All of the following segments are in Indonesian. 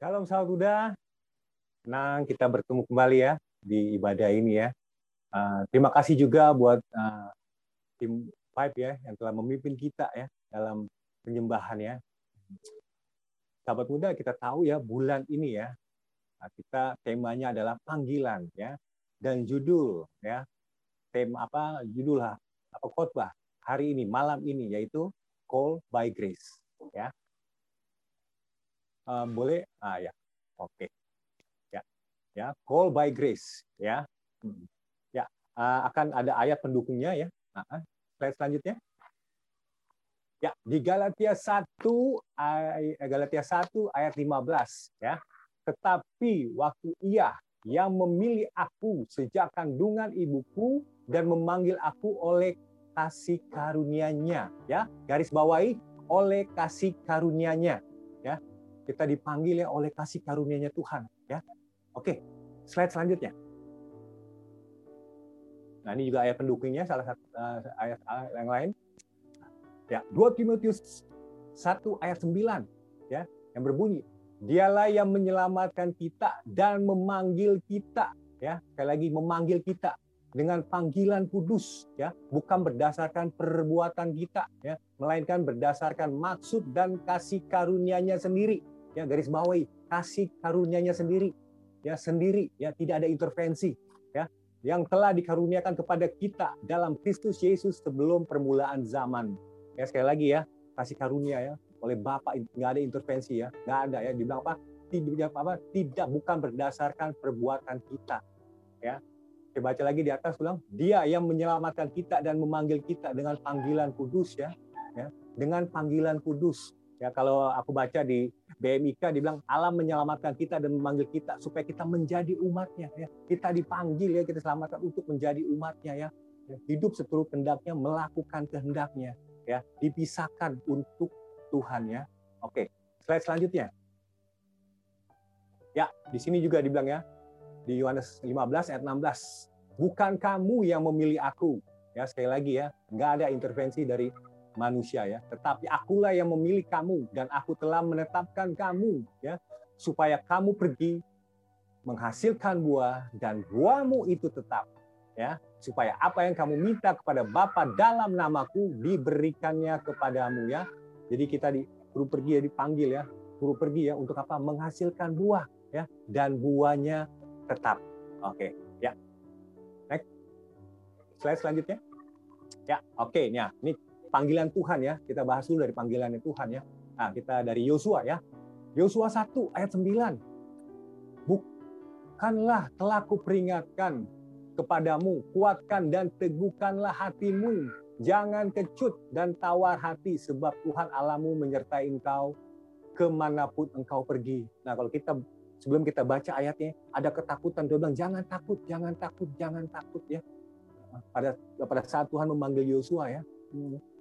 Sahabat Buddha. Senang kita bertemu kembali ya di ibadah ini ya. Uh, terima kasih juga buat uh, tim Five ya yang telah memimpin kita ya dalam penyembahan ya. Sahabat muda kita tahu ya bulan ini ya nah, kita temanya adalah panggilan ya dan judul ya tema apa judul apa khotbah hari ini malam ini yaitu call by grace ya uh, boleh? Ah ya. Oke. Okay. ya. Ya call by grace ya. Hmm. ya uh, akan ada ayat pendukungnya ya. Uh, slide selanjutnya. Ya di Galatia 1 Galatia 1 ayat 15 ya. Tetapi waktu ia yang memilih aku sejak kandungan ibuku dan memanggil aku oleh kasih karunia-Nya ya. Garis bawahi oleh kasih karunia-Nya ya kita dipanggil ya oleh kasih karunia-Nya Tuhan ya. Oke slide selanjutnya. Nah ini juga ayat pendukungnya salah satu uh, ayat yang lain. Ya 2 Timotius 1 ayat 9 ya yang berbunyi dialah yang menyelamatkan kita dan memanggil kita ya. Sekali lagi memanggil kita dengan panggilan kudus ya. Bukan berdasarkan perbuatan kita ya. Melainkan berdasarkan maksud dan kasih karunia-Nya sendiri ya garis bawahi kasih karunia-Nya sendiri. Ya sendiri ya tidak ada intervensi ya. Yang telah dikaruniakan kepada kita dalam Kristus Yesus sebelum permulaan zaman. Ya sekali lagi ya kasih karunia ya oleh Bapak nggak ada intervensi ya. Nggak ada ya dibilang apa? Tidak apa? Tidak bukan berdasarkan perbuatan kita ya. Saya baca lagi di atas ulang, dia yang menyelamatkan kita dan memanggil kita dengan panggilan kudus ya, ya. Dengan panggilan kudus. Ya kalau aku baca di BMIK dibilang Allah menyelamatkan kita dan memanggil kita supaya kita menjadi umatnya ya. Kita dipanggil ya kita selamatkan untuk menjadi umatnya ya. ya hidup seturut kehendaknya, melakukan kehendaknya ya, dipisahkan untuk Tuhan ya. Oke, slide selanjutnya. Ya, di sini juga dibilang ya, di Yohanes 15 ayat 16. Bukan kamu yang memilih aku. Ya, sekali lagi ya, nggak ada intervensi dari manusia ya, tetapi akulah yang memilih kamu dan aku telah menetapkan kamu ya supaya kamu pergi menghasilkan buah dan buahmu itu tetap ya supaya apa yang kamu minta kepada Bapa dalam namaku diberikannya kepadamu ya. Jadi kita di guru pergi ya dipanggil ya, guru pergi ya untuk apa? Menghasilkan buah ya dan buahnya tetap. Oke, ya. Next. Slide selanjutnya. Ya, oke. Okay, ya, ini panggilan Tuhan ya. Kita bahas dulu dari panggilannya Tuhan ya. Nah, kita dari Yosua ya. Yosua 1 ayat 9. Bukanlah telah kuperingatkan kepadamu, kuatkan dan teguhkanlah hatimu. Jangan kecut dan tawar hati sebab Tuhan Allahmu menyertai engkau ke mana pun engkau pergi. Nah kalau kita sebelum kita baca ayatnya ada ketakutan dia bilang jangan takut jangan takut jangan takut ya pada pada saat Tuhan memanggil Yosua ya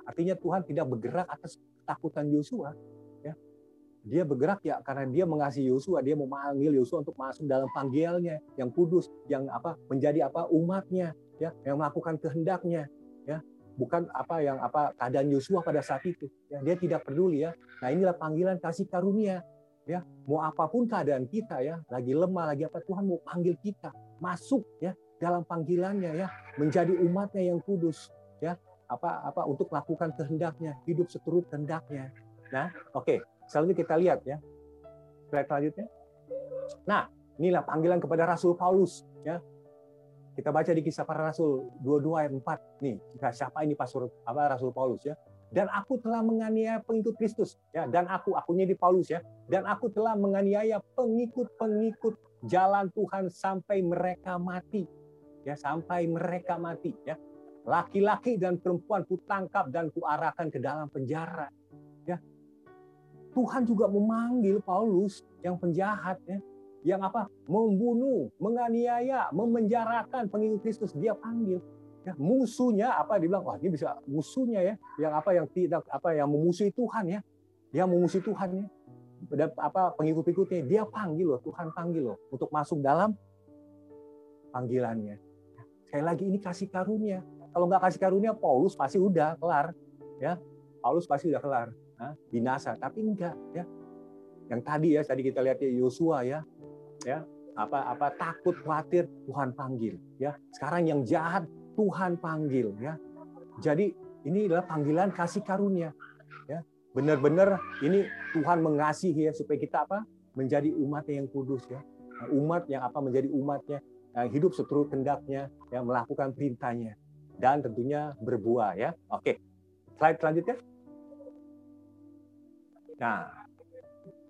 artinya Tuhan tidak bergerak atas ketakutan Yosua ya. Dia bergerak ya karena dia mengasihi Yosua dia memanggil Yosua untuk masuk dalam panggilnya yang kudus yang apa menjadi apa umatnya ya yang melakukan kehendaknya ya. Bukan apa yang apa keadaan Yosua pada saat itu ya. Dia tidak peduli ya. Nah inilah panggilan kasih karunia ya. Mau apa pun keadaan kita ya lagi lemah lagi apa Tuhan mau panggil kita masuk ya dalam panggilannya ya menjadi umatnya yang kudus ya apa apa untuk melakukan kehendaknya hidup seturut kehendaknya. Nah oke okay. selanjutnya kita lihat ya slide selanjutnya. Nah inilah panggilan kepada Rasul Paulus ya. Kita baca di kisah para rasul 22 ayat 4 nih siapa ini pastor apa Rasul Paulus ya? Dan aku telah menganiaya pengikut Kristus ya. Dan aku akunya di Paulus ya. Dan aku telah menganiaya pengikut-pengikut jalan Tuhan sampai mereka mati ya sampai mereka mati ya laki-laki dan perempuan ku tangkap dan ku arahkan ke dalam penjara ya. Tuhan juga memanggil Paulus yang penjahat ya yang apa? Membunuh menganiaya memenjarakan pengikut Kristus. Dia panggil ya, musuhnya apa dibilang wah ini bisa musuhnya ya. Yang apa? Yang tidak apa? Yang memusuhi Tuhan ya. Yang memusuhi Tuhan ya. Dan apa? Pengikut-pengikutnya dia panggil loh Tuhan panggil loh untuk masuk dalam panggilannya. Sekali lagi ini kasih karunia kalau nggak kasih karunia Paulus pasti udah kelar ya. Paulus pasti udah kelar nah, binasa. Tapi enggak ya. Yang tadi ya tadi kita lihat ya Yosua ya. Ya apa apa takut khawatir Tuhan panggil ya. Sekarang yang jahat Tuhan panggil ya. Jadi ini adalah panggilan kasih karunia ya. Benar-benar ini Tuhan mengasihi ya supaya kita apa menjadi umat yang kudus ya. Umat yang apa menjadi umatnya yang hidup seturut kendaknya yang melakukan perintahnya dan tentunya berbuah ya. Oke slide selanjutnya. Nah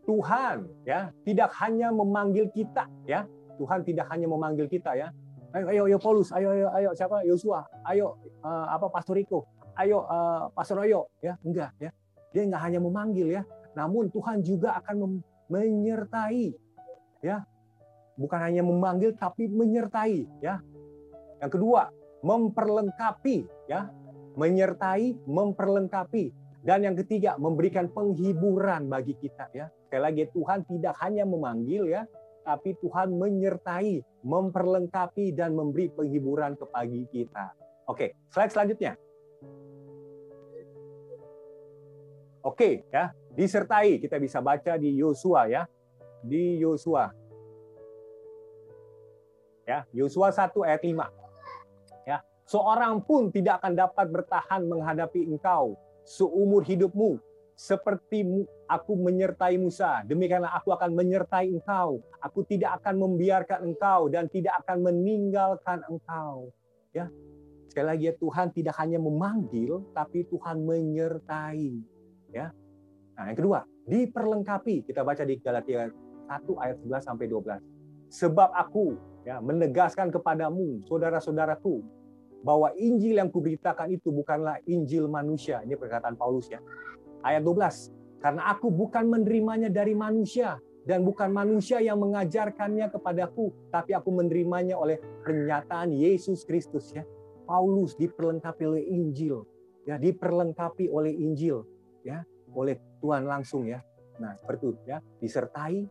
Tuhan ya tidak hanya memanggil kita ya. Tuhan tidak hanya memanggil kita ya. Ayo ayo, ayo Paulus ayo ayo ayo siapa? Yosua ayo uh, apa Pastor Riko ayo uh, Pastor Royo ya. Enggak ya. Dia enggak hanya memanggil ya. Namun Tuhan juga akan menyertai ya. Bukan hanya memanggil tapi menyertai ya. Yang kedua memperlengkapi ya menyertai memperlengkapi dan yang ketiga memberikan penghiburan bagi kita ya Sekali lagi Tuhan tidak hanya memanggil ya, tapi Tuhan menyertai, memperlengkapi dan memberi penghiburan kepada kita. Oke, slide selanjutnya. Oke, ya, disertai kita bisa baca di Yosua ya. Di Yosua. Ya, Yosua 1 ayat 5. Seorang pun tidak akan dapat bertahan menghadapi engkau seumur hidupmu seperti aku menyertai Musa, demikianlah aku akan menyertai engkau. Aku tidak akan membiarkan engkau dan tidak akan meninggalkan engkau. Ya. Sekali lagi ya Tuhan tidak hanya memanggil tapi Tuhan menyertai. Ya. Nah, yang kedua, diperlengkapi. Kita baca di Galatia 1 ayat 11 sampai 12. Sebab aku ya menegaskan kepadamu saudara-saudaraku bahwa Injil yang kuberitakan itu bukanlah Injil manusia. Ini perkataan Paulus ya Ayat 12. Karena aku bukan menerimanya dari manusia dan bukan manusia yang mengajarkannya kepadaku, tapi aku menerimanya oleh pernyataan Yesus Kristus ya. Paulus diperlengkapi oleh Injil, ya diperlengkapi oleh Injil, ya oleh Tuhan langsung ya. Nah seperti itu ya, disertai,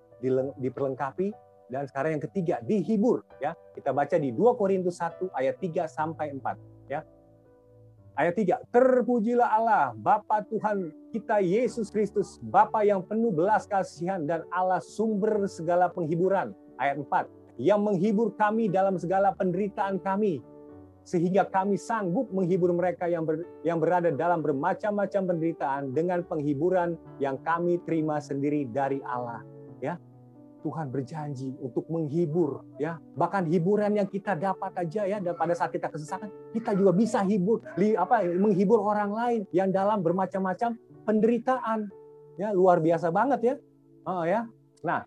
diperlengkapi, dan sekarang yang ketiga dihibur ya. Kita baca di 2 Korintus 1 ayat 3 sampai 4 ya. Ayat 3, terpujilah Allah, Bapa Tuhan kita Yesus Kristus, Bapa yang penuh belas kasihan dan Allah sumber segala penghiburan. Ayat 4, yang menghibur kami dalam segala penderitaan kami, sehingga kami sanggup menghibur mereka yang ber, yang berada dalam bermacam-macam penderitaan dengan penghiburan yang kami terima sendiri dari Allah. Ya, Tuhan berjanji untuk menghibur ya. Bahkan hiburan yang kita dapat aja ya dan pada saat kita kesesakan kita juga bisa hibur li, apa menghibur orang lain yang dalam bermacam-macam penderitaan ya. Luar biasa banget ya. Oh ya. Nah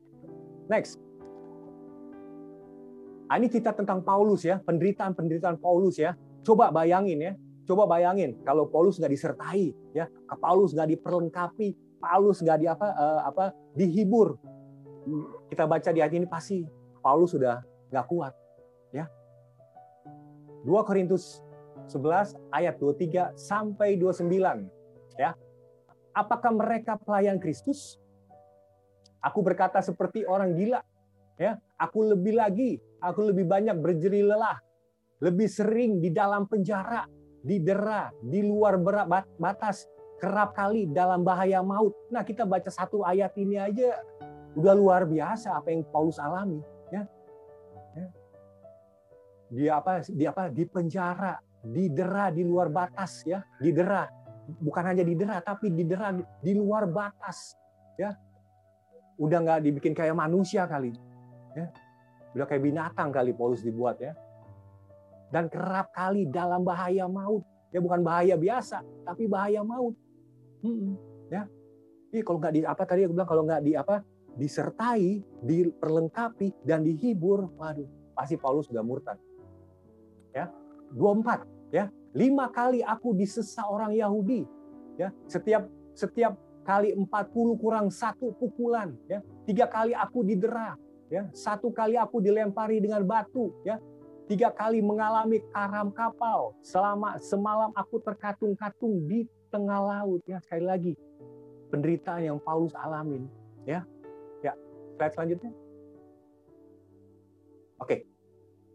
next. Ah, ini kita tentang Paulus ya. Penderitaan penderitaan Paulus ya. Coba bayangin ya. Coba bayangin kalau Paulus nggak disertai ya. Paulus nggak diperlengkapi Paulus nggak di apa uh, apa dihibur kita baca di ayat ini pasti Paulus sudah nggak kuat. Ya. 2 Korintus 11 ayat 23 sampai 29. Ya. Apakah mereka pelayan Kristus? Aku berkata seperti orang gila. Ya, aku lebih lagi, aku lebih banyak berjeri lelah, lebih sering di dalam penjara, didera, di luar batas, kerap kali dalam bahaya maut. Nah, kita baca satu ayat ini aja Udah luar biasa apa yang Paulus alami, ya. ya. Dia apa? Dia apa? Di penjara, didera di luar batas, ya, didera. Bukan hanya didera, tapi didera di luar batas, ya. Udah nggak dibikin kayak manusia kali, ya. Udah kayak binatang kali Paulus dibuat, ya. Dan kerap kali dalam bahaya maut, ya bukan bahaya biasa, tapi bahaya maut. Hmm, ya. Ini kalau nggak di apa tadi aku bilang kalau nggak di apa disertai, diperlengkapi dan dihibur, waduh, pasti Paulus sudah murtad. Ya. 24 ya. Lima kali aku disesa orang Yahudi. Ya, setiap setiap kali 40 kurang satu pukulan ya. Tiga kali aku didera ya. Satu kali aku dilempari dengan batu ya. Tiga kali mengalami karam kapal. Selama semalam aku terkatung-katung di tengah laut ya. Sekali lagi penderitaan yang Paulus alamin ya Slide selanjutnya. Oke.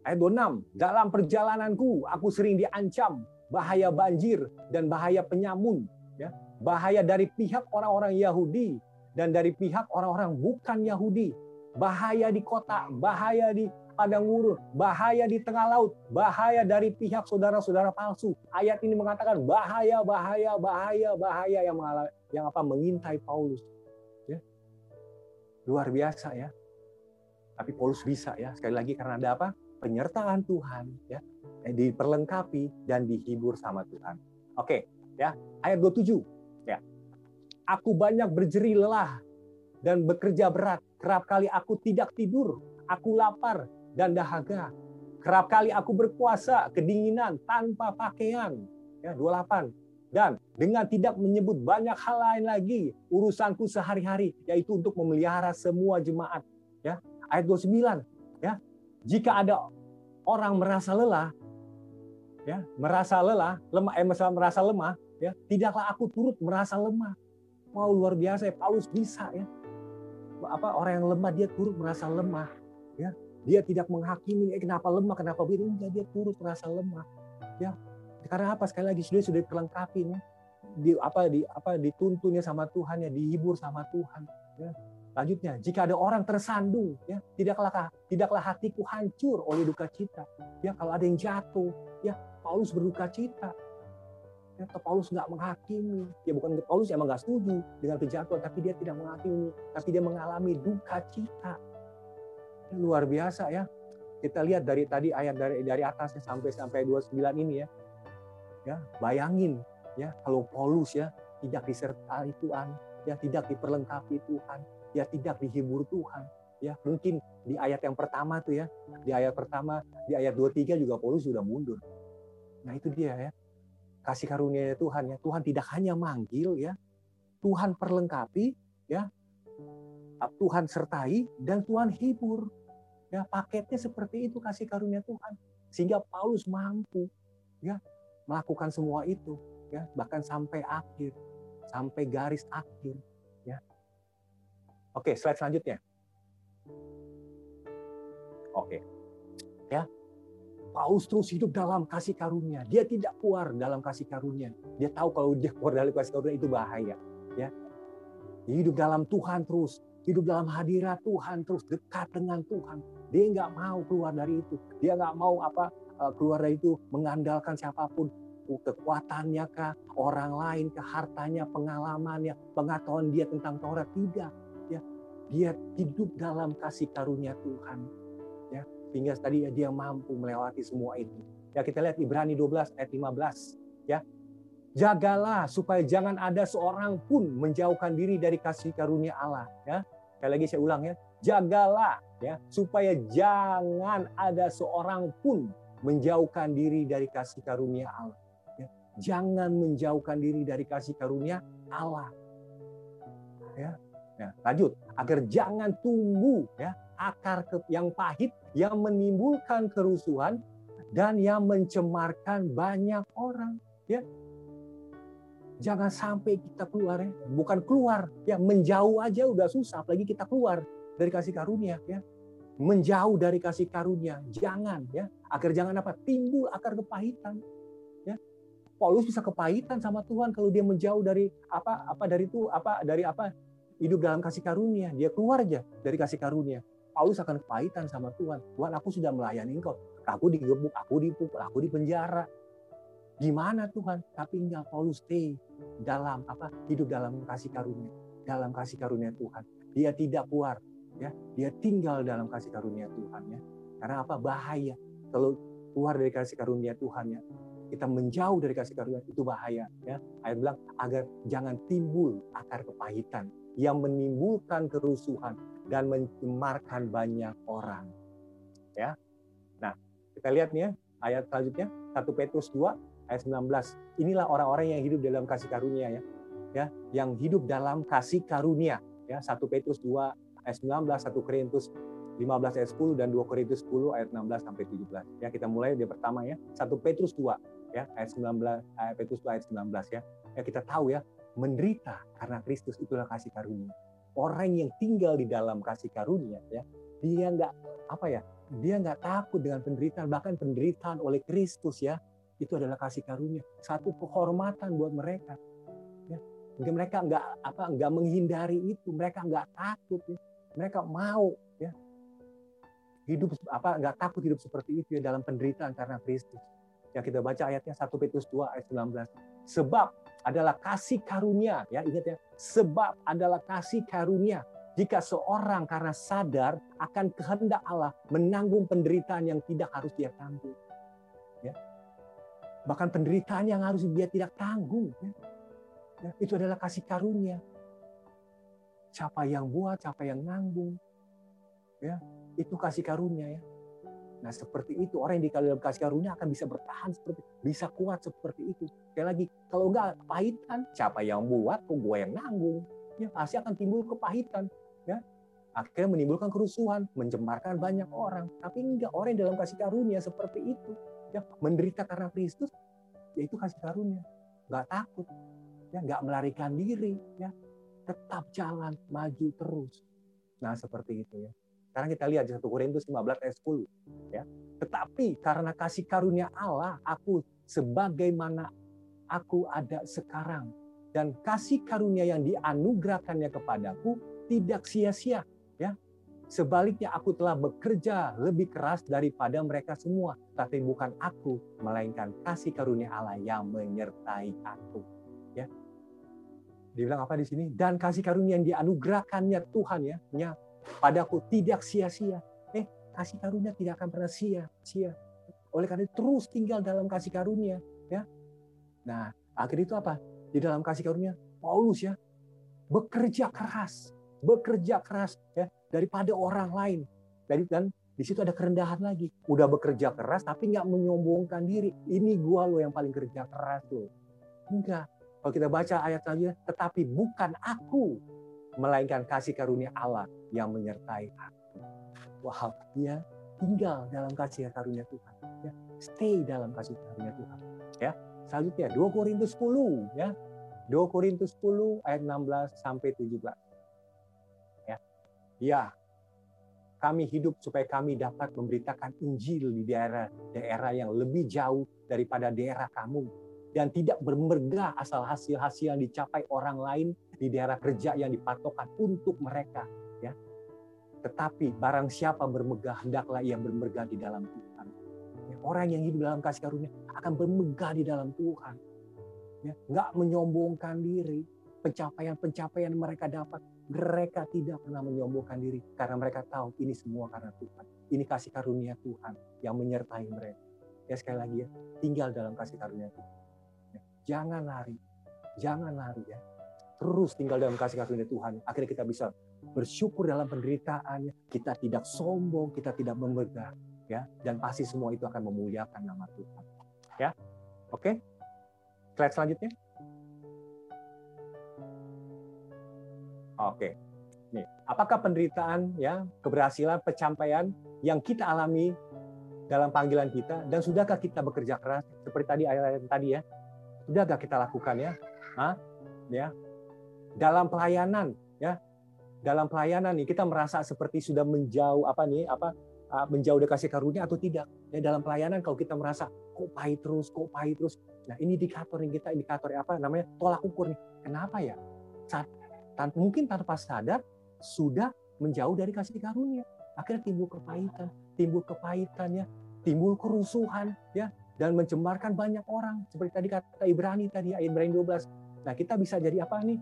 Ayat 26. Dalam perjalananku aku sering diancam bahaya banjir dan bahaya penyamun, ya. Bahaya dari pihak orang-orang Yahudi dan dari pihak orang-orang bukan Yahudi. Bahaya di kota, bahaya di padang gurun, bahaya di tengah laut, bahaya dari pihak saudara-saudara palsu. Ayat ini mengatakan bahaya, bahaya, bahaya, bahaya yang mengalami, yang apa mengintai Paulus. Luar biasa ya. Tapi Paulus bisa ya. Sekali lagi karena ada apa? Penyertaan Tuhan ya. Eh, diperlengkapi dan dihibur sama Tuhan. Oke, ya. Ayat 27 ya. Aku banyak berjeri lelah dan bekerja berat. Kerap kali aku tidak tidur, aku lapar dan dahaga. Kerap kali aku berpuasa kedinginan tanpa pakaian. Ya, 28. Dan dengan tidak menyebut banyak hal lain lagi, urusanku sehari-hari yaitu untuk memelihara semua jemaat. Ya, ayat 29. Ya, jika ada orang merasa lelah, ya, merasa lelah, lemah, eh, merasa lemah, ya, tidaklah aku turut merasa lemah. Wow, luar biasa ya, Paulus bisa ya apa orang yang lemah dia turut merasa lemah ya dia tidak menghakimi eh, kenapa lemah kenapa begini enggak dia turut merasa lemah ya karena apa sekali lagi sudah sudah dilengkapi ya di apa di apa dituntunnya sama Tuhan ya dihibur sama Tuhan ya lanjutnya jika ada orang tersandung ya tidaklah tidaklah hatiku hancur oleh duka cita ya kalau ada yang jatuh ya Paulus berduka cita Ya, Paulus nggak menghakimi. Ya bukan Paulus emang nggak setuju dengan kejatuhan, tapi dia tidak menghakimi, tapi dia mengalami duka cita. Ya, luar biasa ya. Kita lihat dari tadi ayat dari dari atasnya sampai sampai 29 ini ya. Ya, bayangin ya kalau Paulus ya tidak disertai Tuhan, ya tidak diperlengkapi Tuhan, ya tidak dihibur Tuhan. Ya, mungkin di ayat yang pertama tuh ya, di ayat pertama, di ayat 23 juga Paulus sudah mundur. Nah, itu dia ya kasih karunia Tuhan ya. Tuhan tidak hanya manggil ya, Tuhan perlengkapi ya, Tuhan sertai dan Tuhan hibur. Ya, paketnya seperti itu kasih karunia Tuhan. Sehingga Paulus mampu ya melakukan semua itu ya, bahkan sampai akhir, sampai garis akhir ya. Oke, slide selanjutnya. Oke. Ya, Paulus terus hidup dalam kasih karunia. Dia tidak keluar dalam kasih karunia. Dia tahu kalau dia keluar dari kasih karunia itu bahaya. Ya, dia hidup dalam Tuhan terus, hidup dalam hadirat Tuhan terus, dekat dengan Tuhan. Dia nggak mau keluar dari itu. Dia nggak mau apa keluar dari itu mengandalkan siapa pun kekuatannya kah, orang lain ke hartanya, pengalamannya, pengetahuan dia tentang Taurat tidak. Ya, dia hidup dalam kasih karunia Tuhan sehingga tadi dia mampu melewati semua itu. Ya kita lihat Ibrani 12 ayat 15 ya. Jagalah supaya jangan ada seorang pun menjauhkan diri dari kasih karunia Allah ya. Sekali lagi saya ulang ya. Jagalah ya supaya jangan ada seorang pun menjauhkan diri dari kasih karunia Allah. Ya. Jangan menjauhkan diri dari kasih karunia Allah. Ya. Ya, lanjut agar jangan tumbuh ya akar yang pahit yang menimbulkan kerusuhan dan yang mencemarkan banyak orang ya jangan sampai kita keluar ya bukan keluar ya menjauh aja udah susah apalagi kita keluar dari kasih karunia ya menjauh dari kasih karunia jangan ya agar jangan apa timbul akar kepahitan ya Paulus bisa kepahitan sama Tuhan kalau dia menjauh dari apa apa dari itu apa dari apa hidup dalam kasih karunia dia keluar aja dari kasih karunia Paulus akan kepahitan sama Tuhan. Tuhan, aku sudah melayani engkau. Aku digebuk, aku dipukul, aku di penjara. Gimana Tuhan? Tapi enggak Paulus stay dalam apa? Hidup dalam kasih karunia, dalam kasih karunia Tuhan. Dia tidak keluar, ya. Dia tinggal dalam kasih karunia Tuhan, ya. Karena apa? Bahaya kalau keluar dari kasih karunia Tuhan, ya. Kita menjauh dari kasih karunia itu bahaya, ya. Ayat bilang agar jangan timbul akar kepahitan yang menimbulkan kerusuhan dan mencemarkan banyak orang. Ya. Nah, kita lihat nih ya, ayat selanjutnya 1 Petrus 2 ayat 19. Inilah orang-orang yang hidup dalam kasih karunia ya. Ya, yang hidup dalam kasih karunia ya. 1 Petrus 2 ayat 19, 1 Korintus 15 ayat 10 dan 2 Korintus 10 ayat 16 sampai 17. Ya, kita mulai dari pertama ya. 1 Petrus 2 ya, ayat 19 ayat Petrus 2 ayat 19 ya. Ya kita tahu ya, menderita karena Kristus itulah kasih karunia orang yang tinggal di dalam kasih karunia ya dia nggak apa ya dia nggak takut dengan penderitaan bahkan penderitaan oleh Kristus ya itu adalah kasih karunia satu kehormatan buat mereka ya mereka nggak apa nggak menghindari itu mereka nggak takut ya. Mereka mau ya. Hidup apa nggak takut hidup seperti itu ya dalam penderitaan karena Kristus. Yang kita baca ayatnya 1 Petrus 2 ayat 19 sebab adalah kasih karunia ya ingat ya. Sebab adalah kasih karunia. Jika seorang karena sadar akan kehendak Allah menanggung penderitaan yang tidak harus dia tanggung ya. Bahkan penderitaan yang harus dia tidak tanggung ya. Ya, itu adalah kasih karunia. Siapa yang buat, siapa yang nanggung. Ya, itu kasih karunia ya. Nah seperti itu orang yang dalam kasih karunia akan bisa bertahan seperti bisa kuat seperti itu. Sekali lagi kalau enggak kepahitan siapa yang buat kok gue yang nanggung ya. Pasti akan timbul kepahitan ya. Akhirnya menimbulkan kerusuhan mencemarkan banyak orang. Tapi enggak orang yang dalam kasih karunia seperti itu ya. Menderita karena Kristus yaitu kasih karunia. Nggak takut ya. Nggak melarikan diri ya tetap jalan maju terus nah seperti itu ya sekarang kita lihat di 1 Korintus 15 ayat 10 ya tetapi karena kasih karunia Allah aku sebagaimana aku ada sekarang dan kasih karunia yang dianugerahkannya kepadaku tidak sia-sia ya Sebaliknya aku telah bekerja lebih keras daripada mereka semua. Tapi bukan aku, melainkan kasih karunia Allah yang menyertai aku. Dibilang apa di sini? Dan kasih karunia yang dianugerahkannya Tuhan ya, ya padaku tidak sia-sia. Eh, kasih karunia tidak akan pernah sia-sia. Oleh karena itu terus tinggal dalam kasih karunia, ya. Nah, akhir itu apa? Di dalam kasih karunia Paulus ya bekerja keras, bekerja keras ya daripada orang lain. Dari dan di situ ada kerendahan lagi. Udah bekerja keras tapi nggak menyombongkan diri. Ini gua lo yang paling kerja keras tuh. Enggak. Kalau kita baca ayat selanjutnya, tetapi bukan aku, melainkan kasih karunia Allah yang menyertai aku. Wow, dia tinggal dalam kasih karunia Tuhan. Ya, stay dalam kasih karunia Tuhan. Ya, selanjutnya 2 Korintus 10 ya. 2 Korintus 10 ayat 16 sampai 17. Ya. Ya. Kami hidup supaya kami dapat memberitakan Injil di daerah-daerah yang lebih jauh daripada daerah kamu dan tidak bermegah asal hasil-hasil yang dicapai orang lain di daerah kerja yang dipatokkan untuk mereka ya. Tetapi barang siapa bermegah hendaklah ia bermegah di dalam Tuhan. Ya, orang yang hidup dalam kasih karunia akan bermegah di dalam Tuhan. Ya nggak menyombongkan diri. Pencapaian-pencapaian mereka dapat mereka tidak pernah menyombongkan diri karena mereka tahu ini semua karena Tuhan. Ini kasih karunia Tuhan yang menyertai mereka. Ya sekali lagi ya tinggal dalam kasih karunia Tuhan Jangan lari. Jangan lari ya. Terus tinggal dalam kasih karunia Tuhan. Akhirnya kita bisa bersyukur dalam penderitaan. Kita tidak sombong, kita tidak memegah. Ya, dan pasti semua itu akan memuliakan nama Tuhan. Ya, oke. Slide selanjutnya. Oke. Nih, apakah penderitaan ya, keberhasilan, pencapaian yang kita alami dalam panggilan kita dan sudahkah kita bekerja keras seperti tadi ayat-ayat tadi ya sudah gak kita lakukan ya? Hah? Ya. Dalam pelayanan ya. Dalam pelayanan nih kita merasa seperti sudah menjauh apa nih apa ah, menjauh dari kasih karunia atau tidak. Ya, dalam pelayanan kalau kita merasa kok pahit terus, kok pahit terus. Nah, ini indikator yang kita indikator apa namanya? tolak ukur nih. Kenapa ya? Saat, mungkin tanpa sadar sudah menjauh dari kasih karunia. Akhirnya timbul kepahitan, timbul kepahitan ya, timbul kerusuhan ya, dan mencemarkan banyak orang seperti tadi kata Ibrani tadi ayat Ibrani 12. Nah, kita bisa jadi apa nih?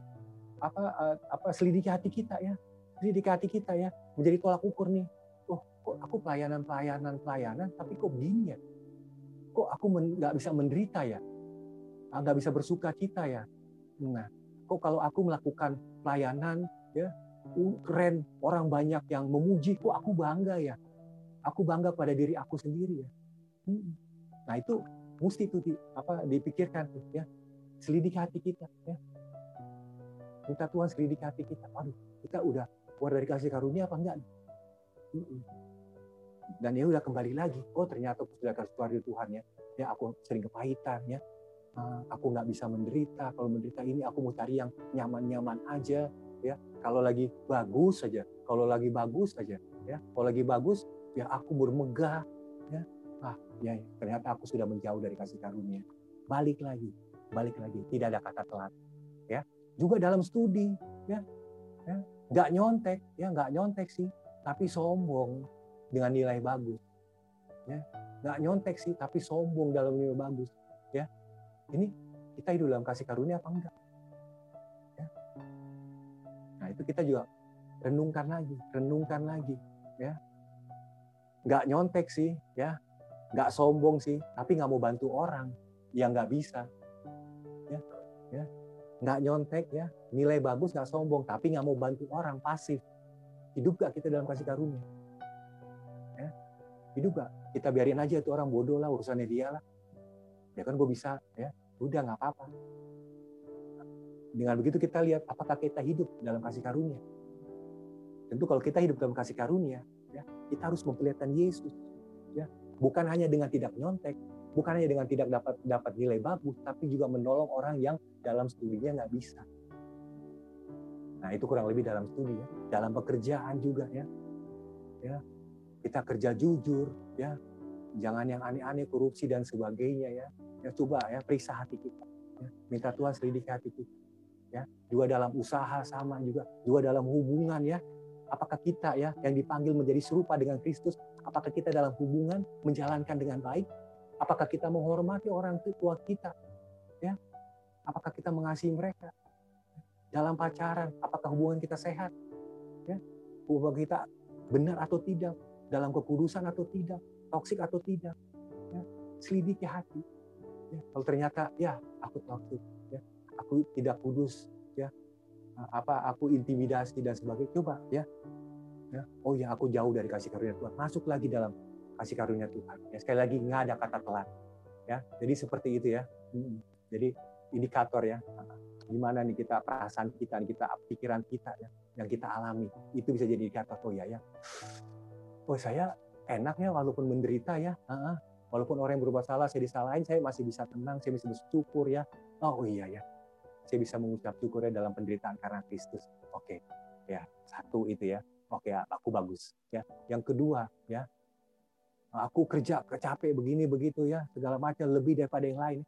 Apa eh, apa selidiki hati kita ya. Selidiki hati kita ya, menjadi tolak ukur nih. Oh, kok aku pelayanan pelayanan pelayanan tapi kok begini ya? Kok aku nggak bisa menderita ya? Ah, nggak bisa bersuka cita ya? Nah, kok kalau aku melakukan pelayanan ya keren orang banyak yang memuji kok aku bangga ya aku bangga pada diri aku sendiri ya hmm Nah itu mesti itu di, apa dipikirkan ya. Selidiki hati kita ya. Minta Tuhan selidiki hati kita. Waduh, kita udah keluar dari kasih karunia apa enggak? Dan ya udah kembali lagi. Oh ternyata aku sudah kasih dari Tuhan ya. Ya aku sering kepahitan ya. Ah, aku nggak bisa menderita. Kalau menderita ini aku mau cari yang nyaman-nyaman aja ya. Kalau lagi bagus saja. Kalau lagi bagus saja ya. Kalau lagi bagus ya aku bermegah ah ya ternyata aku sudah menjauh dari kasih karunia. Balik lagi balik lagi. Tidak ada kata telat ya. Juga dalam studi, ya, ya. Nyontek, ya nggak nyontek sih, tapi sombong dengan nilai bagus, ya. Nggak nyontek sih, tapi sombong dalam nilai bagus, ya. Ini kita hidup dalam kasih karunia apa enggak? Ya. Nah itu kita juga renungkan lagi, renungkan lagi, ya. Nggak nyontek sih, ya nggak sombong sih, tapi nggak mau bantu orang yang nggak bisa, ya, ya nggak nyontek ya, nilai bagus nggak sombong, tapi nggak mau bantu orang pasif. Hidup gak kita dalam kasih karunia? Ya, hidup gak? Kita biarin aja itu orang bodoh lah urusannya dia lah. Ya kan gue bisa ya, udah nggak apa-apa. Dengan begitu kita lihat apakah kita hidup dalam kasih karunia. Tentu kalau kita hidup dalam kasih karunia, ya kita harus memperlihatkan Yesus. Bukan hanya dengan tidak nyontek, bukan hanya dengan tidak dapat dapat nilai bagus, tapi juga menolong orang yang dalam studinya nggak bisa. Nah itu kurang lebih dalam studi ya, dalam pekerjaan juga ya, ya kita kerja jujur ya, jangan yang aneh-aneh korupsi dan sebagainya ya, ya coba ya periksa hati kita, ya. minta Tuhan selidiki hati kita, ya. Juga dalam usaha sama juga, juga dalam hubungan ya, apakah kita ya yang dipanggil menjadi serupa dengan Kristus, apakah kita dalam hubungan menjalankan dengan baik, apakah kita menghormati orang tua kita, ya? Apakah kita mengasihi mereka? Dalam pacaran apakah hubungan kita sehat ya? Hubungan kita benar atau tidak? Dalam kekudusan atau tidak? Toksik atau tidak? Ya. selidiki hati ya. kalau ternyata ya aku toksik ya. Aku tidak kudus apa aku intimidasi dan sebagainya. Coba ya. Ya. Oh ya aku jauh dari kasih karunia Tuhan. Masuk lagi dalam kasih karunia Tuhan. Ya sekali lagi nggak ada kata telat. Ya jadi seperti itu ya. Jadi indikator ya. Gimana nih kita perasaan kita kita pikiran kita ya yang kita alami. Itu bisa jadi indikator oh ya ya. Oh saya enaknya walaupun menderita ya. Walaupun orang yang berbuat salah saya disalahin saya masih bisa tenang saya bisa bersyukur ya. Oh iya ya saya bisa mengucap syukur ya dalam penderitaan karena Kristus. Oke ya satu itu ya. Oke ya aku bagus ya. Yang kedua ya aku kerja capek begini begitu ya segala macam lebih daripada yang lain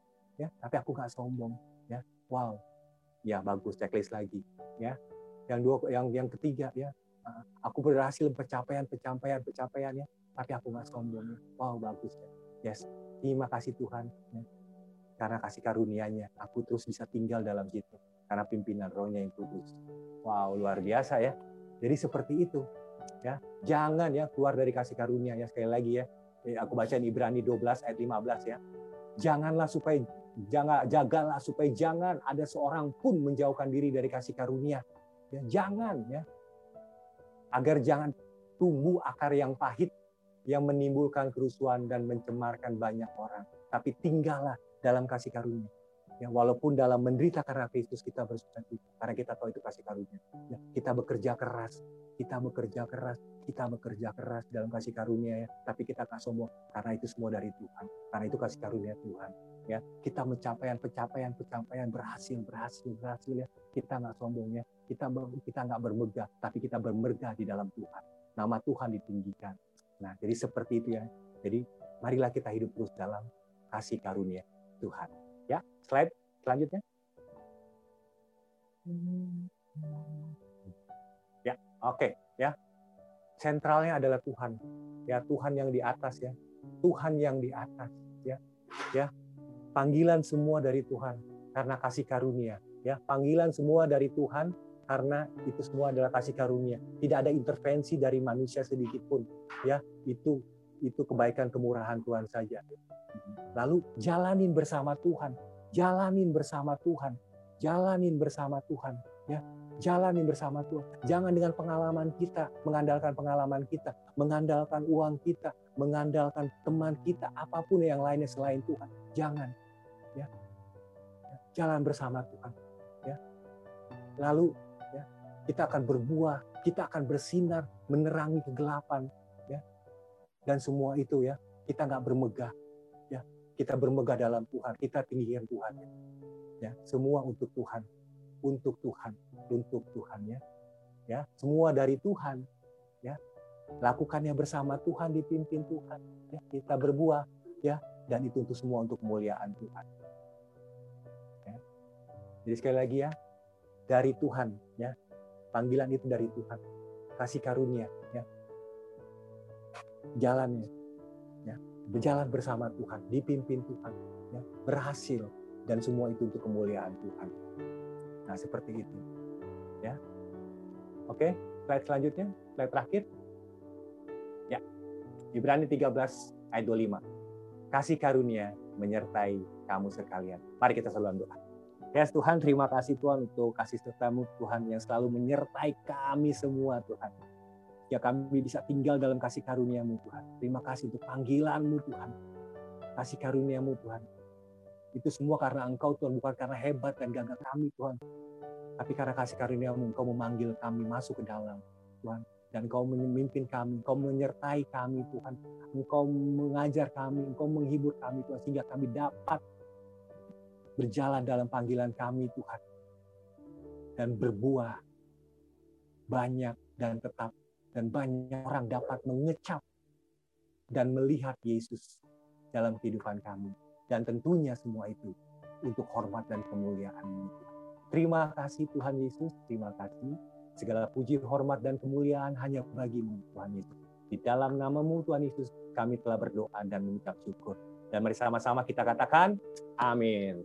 ya. Tapi aku nggak sombong ya. Wow ya bagus checklist lagi ya. Yang dua yang yang ketiga ya aku berhasil pencapaian pencapaian pencapaian ya. Tapi aku nggak sombong wow bagus ya. Yes terima kasih Tuhan ya. Karena kasih karunia-Nya aku terus bisa tinggal dalam situ. Karena pimpinan rohnya yang kudus. Wow luar biasa ya. Jadi seperti itu ya. Jangan ya keluar dari kasih karunia ya sekali lagi ya. Aku baca Ibrani 12 ayat 15 ya. Janganlah supaya jangan jagalah supaya jangan ada seorang pun menjauhkan diri dari kasih karunia. Ya, jangan ya. Agar jangan tumbuh akar yang pahit yang menimbulkan kerusuhan dan mencemarkan banyak orang, tapi tinggallah dalam kasih karunia. Ya, walaupun dalam menderita karena Kristus kita bersuka cita, karena kita tahu itu kasih karunia. Ya, kita bekerja keras, kita bekerja keras, kita bekerja keras dalam kasih karunia ya, tapi kita tak sombong karena itu semua dari Tuhan, karena itu kasih karunia Tuhan ya. Kita mencapaian pencapaian pencapaian berhasil berhasil berhasil ya. Kita nggak sombong ya. Kita kita nggak bermegah tapi kita bermegah di dalam Tuhan. Nama Tuhan ditinggikan. Nah jadi seperti itu ya. Jadi marilah kita hidup terus dalam kasih karunia Tuhan. Ya slide selanjutnya. Ya oke okay, ya. Sentralnya adalah Tuhan. Ya Tuhan yang di atas ya. Tuhan yang di atas ya. Ya panggilan semua dari Tuhan karena kasih karunia. Ya panggilan semua dari Tuhan karena itu semua adalah kasih karunia. Tidak ada intervensi dari manusia sedikit pun. Ya itu itu kebaikan kemurahan Tuhan saja. Lalu jalanin bersama Tuhan jalanin bersama Tuhan jalanin bersama Tuhan ya. Jalanin bersama Tuhan. Jangan dengan pengalaman kita mengandalkan pengalaman kita mengandalkan uang kita mengandalkan teman kita apa pun yang lainnya selain Tuhan. Jangan ya. Jalan bersama Tuhan ya. Lalu ya kita akan berbuah kita akan bersinar menerangi kegelapan dan semua itu ya kita nggak bermegah ya kita bermegah dalam Tuhan kita tinggikan Tuhan ya. ya semua untuk Tuhan untuk Tuhan untuk Tuhan ya ya semua dari Tuhan ya lakukannya bersama Tuhan dipimpin Tuhan ya kita berbuah ya dan itu untuk semua untuk kemuliaan Tuhan jadi sekali lagi ya, dari Tuhan ya. Panggilan itu dari Tuhan. Kasih karunia ya. Jalannya ya, berjalan bersama Tuhan, dipimpin Tuhan, ya, berhasil dan semua itu untuk kemuliaan Tuhan. Nah, seperti itu. Ya. Oke, slide selanjutnya, slide terakhir. Ya. Ibrani 13 ayat 25. Kasih karunia menyertai kamu sekalian. Mari kita selalu doa. Ya Tuhan, terima kasih Tuhan untuk kasih sertamu Tuhan yang selalu menyertai kami semua Tuhan. Ya kami bisa tinggal dalam kasih karuniamu Tuhan. Terima kasih untuk panggilanmu Tuhan. Kasih karuniamu Tuhan. Itu semua karena Engkau Tuhan, bukan karena hebat dan gagah kami Tuhan. Tapi karena kasih karuniamu Engkau memanggil kami masuk ke dalam Tuhan. Dan Engkau memimpin kami, Engkau menyertai kami Tuhan. Engkau mengajar kami, Engkau menghibur kami Tuhan. Sehingga kami dapat berjalan dalam panggilan kami Tuhan. Dan berbuah banyak dan tetap. Dan banyak orang dapat mengecap dan melihat Yesus dalam kehidupan kami. Dan tentunya semua itu untuk hormat dan kemuliaan Terima kasih Tuhan Yesus, terima kasih. Segala puji, hormat, dan kemuliaan hanya bagimu Tuhan Yesus. Di dalam namamu Tuhan Yesus, kami telah berdoa dan mengucap syukur. Dan mari sama-sama kita katakan, amin.